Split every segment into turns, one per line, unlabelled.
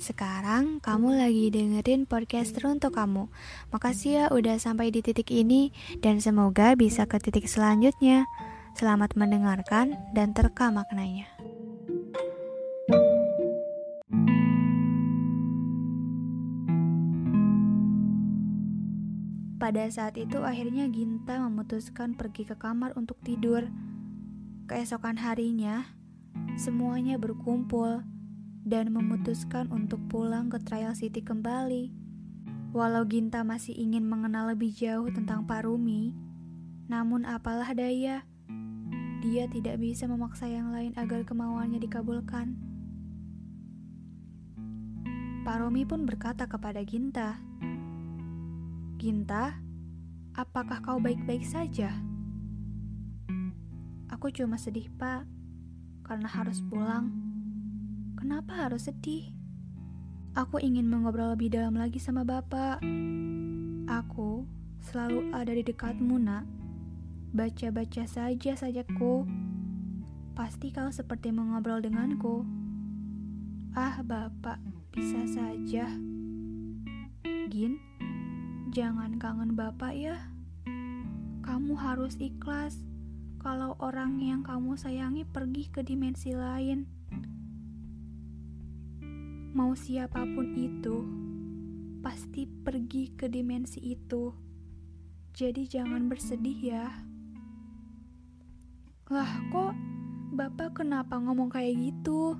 Sekarang kamu lagi dengerin podcast untuk kamu. Makasih ya udah sampai di titik ini dan semoga bisa ke titik selanjutnya. Selamat mendengarkan dan terka maknanya. Pada saat itu akhirnya Ginta memutuskan pergi ke kamar untuk tidur. Keesokan harinya, semuanya berkumpul dan memutuskan untuk pulang ke Trial City kembali. Walau Ginta masih ingin mengenal lebih jauh tentang Pak Rumi, namun apalah daya, dia tidak bisa memaksa yang lain agar kemauannya dikabulkan. Pak Rumi pun berkata kepada Ginta, Ginta, apakah kau baik-baik saja? Aku cuma sedih, Pak, karena harus pulang. Kenapa harus sedih? Aku ingin mengobrol lebih dalam lagi sama Bapak. Aku selalu ada di dekatmu, nak. Baca-baca saja sajaku. Pasti kau seperti mengobrol denganku. Ah, Bapak, bisa saja. Gin, jangan kangen Bapak ya. Kamu harus ikhlas kalau orang yang kamu sayangi pergi ke dimensi lain mau siapa pun itu, pasti pergi ke dimensi itu. Jadi jangan bersedih ya. Lah kok Bapak kenapa ngomong kayak gitu?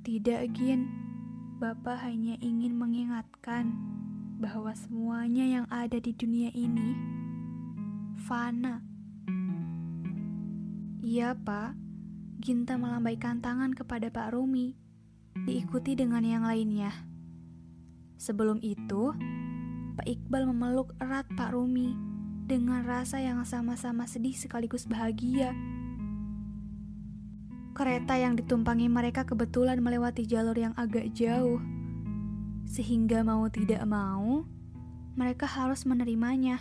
Tidak, Gin. Bapak hanya ingin mengingatkan bahwa semuanya yang ada di dunia ini fana. Iya, Pak. Ginta melambaikan tangan kepada Pak Rumi, diikuti dengan yang lainnya. Sebelum itu, Pak Iqbal memeluk erat Pak Rumi dengan rasa yang sama-sama sedih sekaligus bahagia. Kereta yang ditumpangi mereka kebetulan melewati jalur yang agak jauh, sehingga mau tidak mau, mereka harus menerimanya.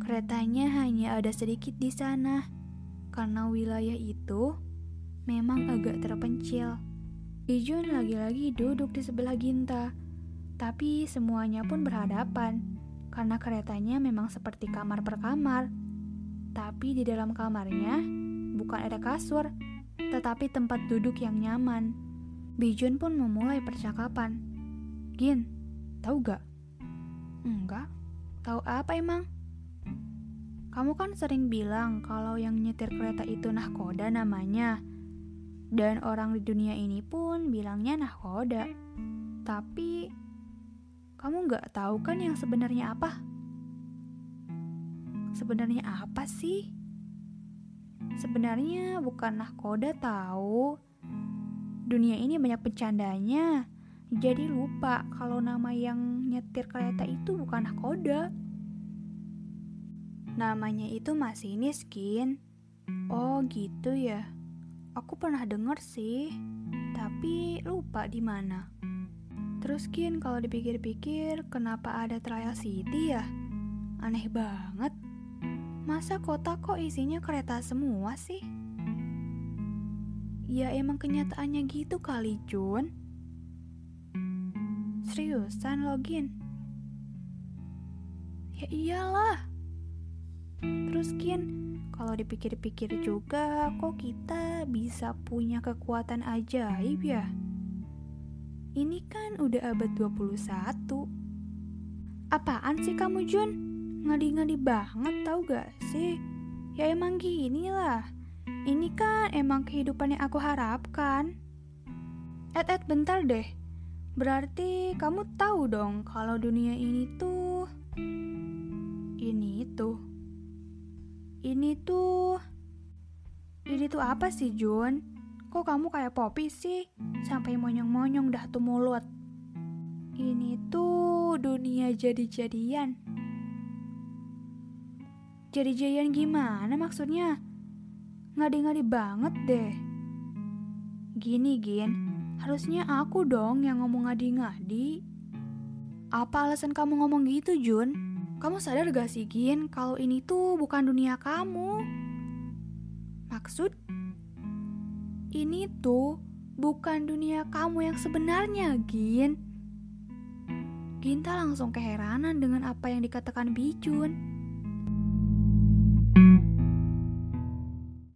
Keretanya hanya ada sedikit di sana, karena wilayah itu memang agak terpencil. Ijun lagi-lagi duduk di sebelah Ginta, tapi semuanya pun berhadapan karena keretanya memang seperti kamar per kamar. Tapi di dalam kamarnya bukan ada kasur, tetapi tempat duduk yang nyaman. Bijun pun memulai percakapan. Gin, tahu gak? Enggak. Tahu apa emang? Kamu kan sering bilang kalau yang nyetir kereta itu nahkoda namanya. Dan orang di dunia ini pun bilangnya nahkoda. Tapi kamu nggak tahu kan yang sebenarnya apa? Sebenarnya apa sih? Sebenarnya bukan nahkoda tahu. Dunia ini banyak bercandanya. Jadi lupa kalau nama yang nyetir kereta itu bukan nahkoda. Namanya itu masinis, Kin. Oh, gitu ya. Aku pernah denger sih, tapi lupa di mana. Terus Kin, kalau dipikir-pikir, kenapa ada Trial City ya? Aneh banget. Masa kota kok isinya kereta semua sih? Ya emang kenyataannya gitu kali, Jun. Seriusan login? Ya iyalah. Terus Kin, kalau dipikir-pikir juga, kok kita bisa punya kekuatan ajaib ya? Ini kan udah abad 21. Apaan sih kamu Jun? Ngadi-ngadi banget tau gak sih? Ya emang gini lah. Ini kan emang kehidupan yang aku harapkan. Et, et, bentar deh. Berarti kamu tahu dong kalau dunia ini tuh... Ini tuh ini tuh... Ini tuh apa sih, Jun? Kok kamu kayak Poppy sih? Sampai monyong-monyong dah tuh mulut. Ini tuh dunia jadi-jadian. Jadi-jadian gimana maksudnya? Ngadi-ngadi banget deh. Gini, Gin. Harusnya aku dong yang ngomong ngadi-ngadi. Apa alasan kamu ngomong gitu, Jun? Kamu sadar gak sih, Gin, kalau ini tuh bukan dunia kamu? Maksud? Ini tuh bukan dunia kamu yang sebenarnya, Gin. Ginta langsung keheranan dengan apa yang dikatakan Bijun.